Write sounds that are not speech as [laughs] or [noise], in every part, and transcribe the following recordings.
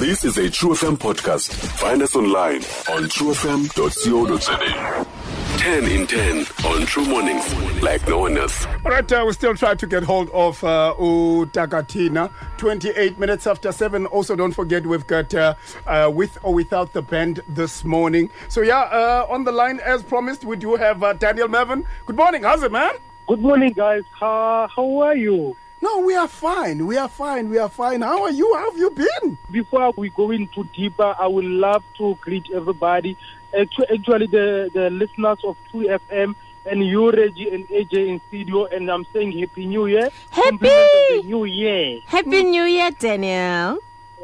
This is a True FM podcast. Find us online on truefm.co.za. 10 in 10 on True Mornings, like no one else. All right, uh, we still try to get hold of uh, Utakatina. 28 minutes after 7. Also, don't forget we've got uh, uh, With or Without the Band this morning. So, yeah, uh, on the line, as promised, we do have uh, Daniel Marven. Good morning. How's it, man? Good morning, guys. How, how are you? No, we are fine. We are fine. We are fine. How are you? How have you been? Before we go into deeper, I would love to greet everybody. Actu- Actually, the, the listeners of True FM and you, Reggie and AJ in studio, and I'm saying Happy New Year. Happy! Compliments of the New Year. Happy New Year, Daniel.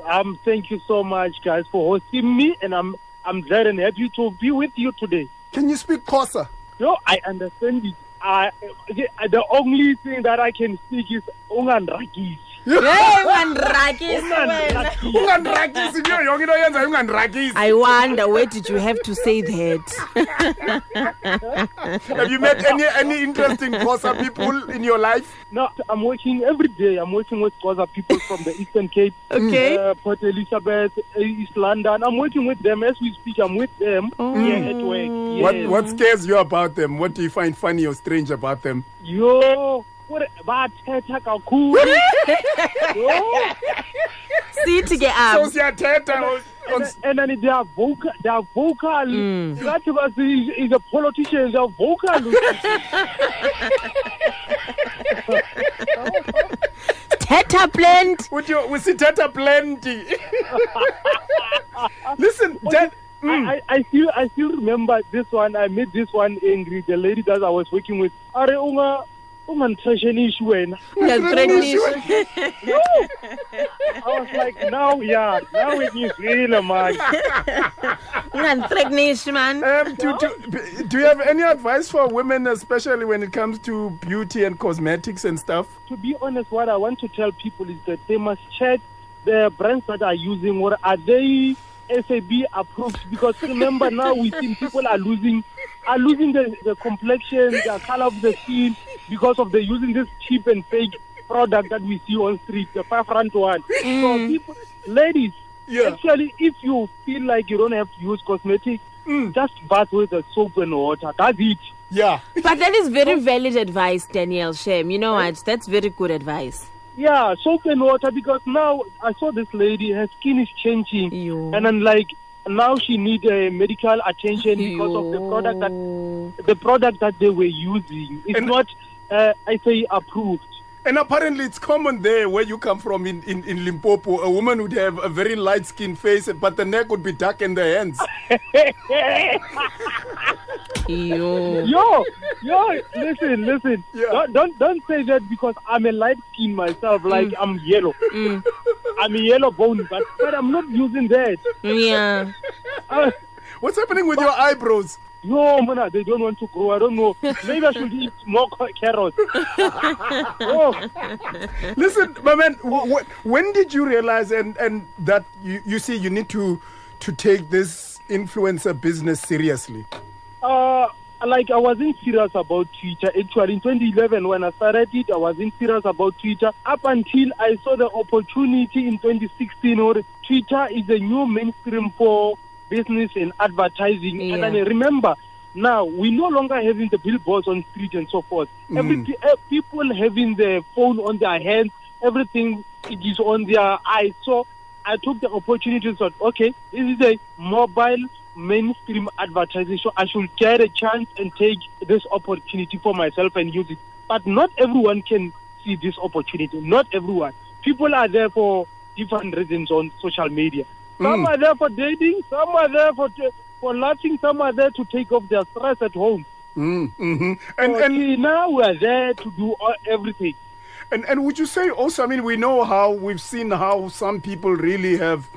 Um, thank you so much, guys, for hosting me, and I'm I'm glad and happy to be with you today. Can you speak Xhosa? No, I understand it. I, the, only thing that I can speak is ungandragisi. Hey, [laughs] ungandrakisi wena. Ungandragisi. Kuyo yonke into oyenzayo ungandrakisi. I wonder where did you have to say that? [laughs] Have you met any any interesting Xhosa people in your life? No, I'm working every day. I'm working with other people from the Eastern Cape, [laughs] Okay. uh, Port Elizabeth, uh, East London. I'm working with them as we speak. I'm with them here at work. What what scares you about them? What do you find funny or strange about them? Yo, what bathetha kakhulu. [laughs] Yo, Sithi ke So up. siyathetha and then they are vocal. They are vocal. That was is, is a politician. They are vocal. [laughs] Teta plant. with your with sithatha plenty. [laughs] Listen, Dan, mm, I, I, I still I still remember this one. I made this one angry. The lady that I was working with. Are unga ungantrashenishi wena. Ngiyaqinisa. I was like, now, yeah, now it is real, man. Ungandreknishi man. um, do, do, do you have any advice for women, especially when it comes to beauty and cosmetics and stuff? to be honest, what I want to tell people is that they must check the brands that are using. What are they SAB approved? Because remember now we see people are losing are losing the, the complexion, the color of the skin because of the using this cheap and fake product that we see on street, the five rand one. So people, ladies, Yeah. actually, if you feel like you don't have to use cosmetics, just bath with the soap and water. That's it. Yeah. But that is very valid advice, Daniel Shem. You know what? That's very good advice. Yeah, soap and water because now I saw this lady, her skin is changing. Yo. And then like now she need uh, medical attention because of the product that the product that they were using is And- not uh, I say approved. And apparently, it's common there where you come from in, in, in Limpopo. A woman would have a very light skinned face, but the neck would be dark in the hands. [laughs] Yo. Yo, yo, listen, listen. Yeah. Don't, don't don't say that because I'm a light skin myself, like I'm yellow. I'm a yellow bone, but but I'm not using that. Yeah. Uh, What's happening with your eyebrows? Yo, man, they don't want to grow. I don't know. Maybe I should eat more carrots. [laughs] oh, Listen, my man, w- w- when did you realize and, and that you, you see you need to to take this influencer business seriously? uh, like I wasn't serious about Twitter. Actually, in 2011, when I started it, I wasn't serious about Twitter. Up until I saw the opportunity in 2016, where Twitter is a new mainstream for business and advertising. And Yeah. then remember, now we no longer having the billboards on street and so forth. Every eh, people having the phone on their hands, everything it is on their eyes. So I took the opportunity and thought, okay, this is a mobile mainstream advertising, so I should get a chance and take this opportunity for myself and use it. But not everyone can see this opportunity. Not everyone. People are there for different reasons on social media. Some are there for dating, some are there for for laughing, some are there to take off their stress at home. Mm, hmm And, So and now we are there to do all, everything. And and would you say also? I mean, we know how we've seen how some people really have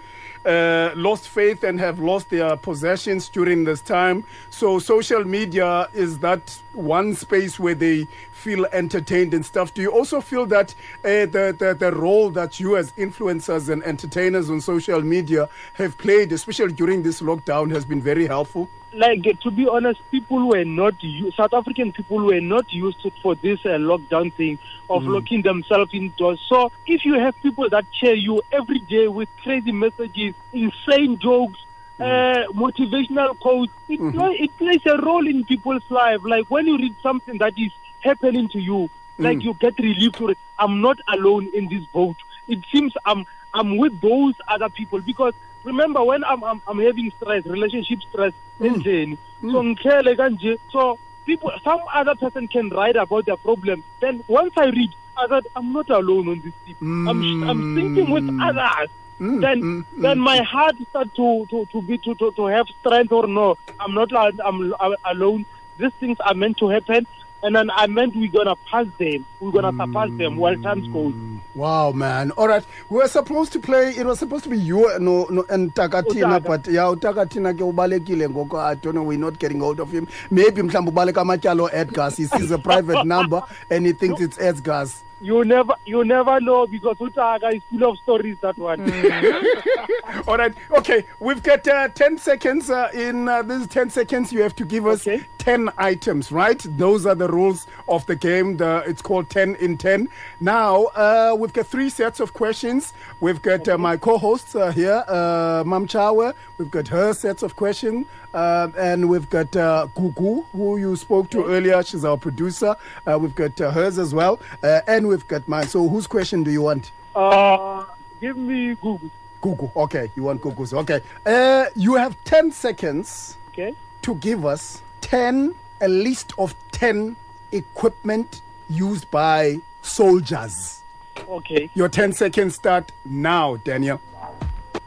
uh, lost faith and have lost their possessions during this time. So social media is that one space where they feel entertained and stuff. Do you also feel that uh, the, the the role that you as influencers and entertainers on social media have played, especially during this lockdown, has been very helpful? Like to be honest, people were not South African people were not used to, for this uh, lockdown thing of locking themselves indoors. So if you have people that cheer you every day with crazy messages, insane jokes. Uh, motivational quotes. It, play, it plays a role in people's life. Like when you read something that is happening to you, like you get relief to. I'm not alone in this boat. It seems I'm I'm with those other people because remember when I'm I'm, I'm having stress, relationship stress, mm. endlini. Mm. so ngihlele kanje. So people, some other person can write about their problem. Then once I read, I thought I'm not alone on this trip. I'm I'm mm. thinking with others. then then my heart start to to to be to, to to have strength or no. I'm not al- I'm alone. These things are meant to happen. And then I meant we're gonna pass them. We're gonna mm. surpass them while time goes. Wow, man. All right. We were supposed to play, it was supposed to be you no, no, and Takatina, Utaka. but yeah, Takatina ke ubalekile ngoko. I don't know, we're not getting hold of him. Maybe mhlawumbe ubaleka amatyalo Edgar's. He sees a private [laughs] number and he thinks it's Edgar's. You never you never know because Utaka is full of stories. That one. [laughs] All right. Okay. We've got uh, 10 seconds. Uh, in uh, this 10 seconds, you have to give us Okay. 10 items, right? Those are the rules of the game. The, it's called 10 in 10. Now, uh, we've got three sets of questions. We've got uh, my co hosts uh, here, uh, Mam Chawe. We've got her sets of questions. Uh, and we've got uh, Gugu, who you spoke to earlier. She's our producer. Uh, we've got uh, hers as well. Uh, and we've got mine. So, whose question do you want? Uh, give me Google. Gugu. Okay, you want Gugu's. Okay. Uh, you have 10 seconds Okay. to give us 10, a list of 10 equipment used by soldiers. Okay. Your 10 seconds start now, Daniel.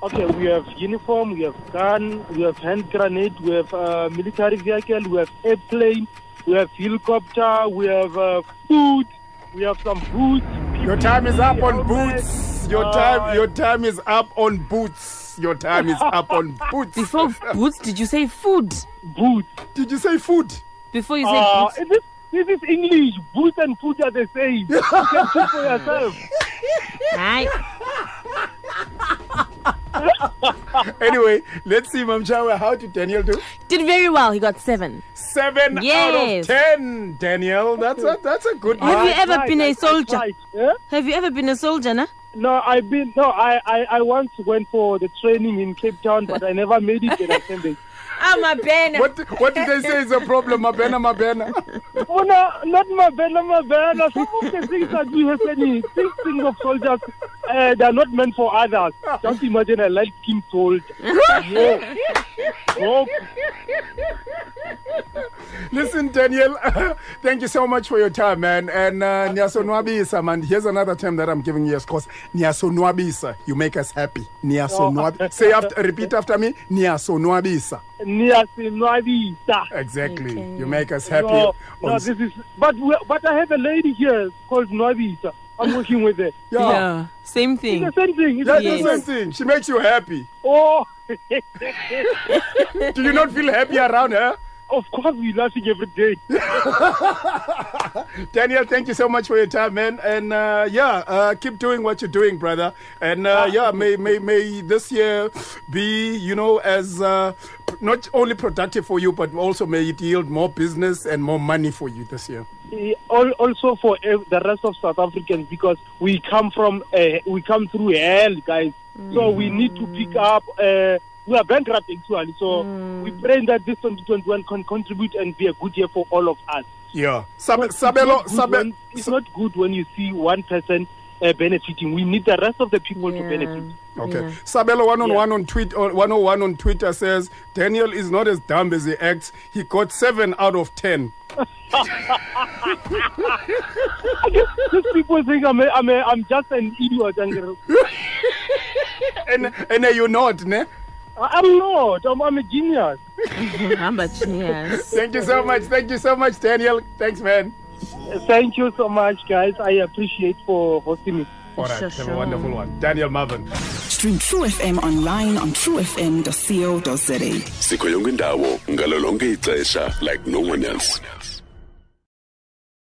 Okay. We have uniform. We have gun. We have hand grenade. We have uh, military vehicle. We have airplane. We have helicopter. We have uh, food. We have some boots. Your time is up on boots. Your Uh, time your time is up on boots. Your time is up on [laughs] boots. Before boots, did you say food? Boots. Did you say food? Before you said Uh, boots? this, this is English. Boots and food are the same. You can choose for yourself. Hi. [laughs] Anyway, let's see, Mamchawa, how did Daniel do? Did very well. He got seven. Seven out of ten, Daniel. That's a that's a good Have mark. you ever Right, been a soldier? right, yeah? Have you ever been a soldier, na? No, I've been no. I, I I once went for the training in Cape Town, but I never made it. And I came back. I'm a [laughs] Ben. What what did they say is a problem, Mabena Mabena? Oh no, not my banner, my banner. Some of the things that we happening, these things of soldiers, uh, they are not meant for others. Just imagine a light skin soldier. [laughs] No, no. Listen, Daniel, [laughs] thank you so much for your time, man. And uh, Nyasonwabisa, man. Here's another term that I'm giving you, of course. Nyasonwabisa. You make us happy. Nyasonwabisa. Say after, repeat after me. Nyasonwabisa. Niasinwabisa. Exactly. Okay. You make us happy. No, no, this is. But but I have a lady here called Nwabisa. I'm working with her. yeah. Yeah. Same It's thing. the same thing. It's That's the the same same Yes. thing. She makes you happy. Oh, [laughs] Do you not feel happy around her? Of course we're laughing every day. [laughs] Daniel, thank you so much for your time, man. And uh, yeah, uh, keep doing what you're doing, brother. And uh, yeah, may, may may this year be, you know, as uh, not only productive for you, but also may it yield more business and more money for you this year. Eh, also for the rest of South Africans because we come from uh, we come through hell, guys. So we need to pick up. Uh, we are bankrupt actually, so we pray that this 2021 can contribute and be a good year for all of us. Yeah. Sab- It's Sabelo, not good Sabe- when- it's not good when you see one person uh, benefiting. We need the rest of the people to benefit. Okay. Yeah. Sabelo one on one on tweet or 101 on Twitter says Daniel is not as dumb as he acts. He got seven out of ten. [laughs] These people think I'm a, I'm a, I'm just an idiot. [laughs] And And and uh, you're not, ne? I'm not. I'm, a genius. I'm a genius. How about yes? Thank you so much. Thank you so much, Daniel. Thanks, man. Thank you so much, guys. I appreciate for hosting me. All right. Sure, Have a wonderful one. Daniel Marven. Stream True FM online on truefm.co.za. sikho yonke indawo ngalo lonke ixesha like no one else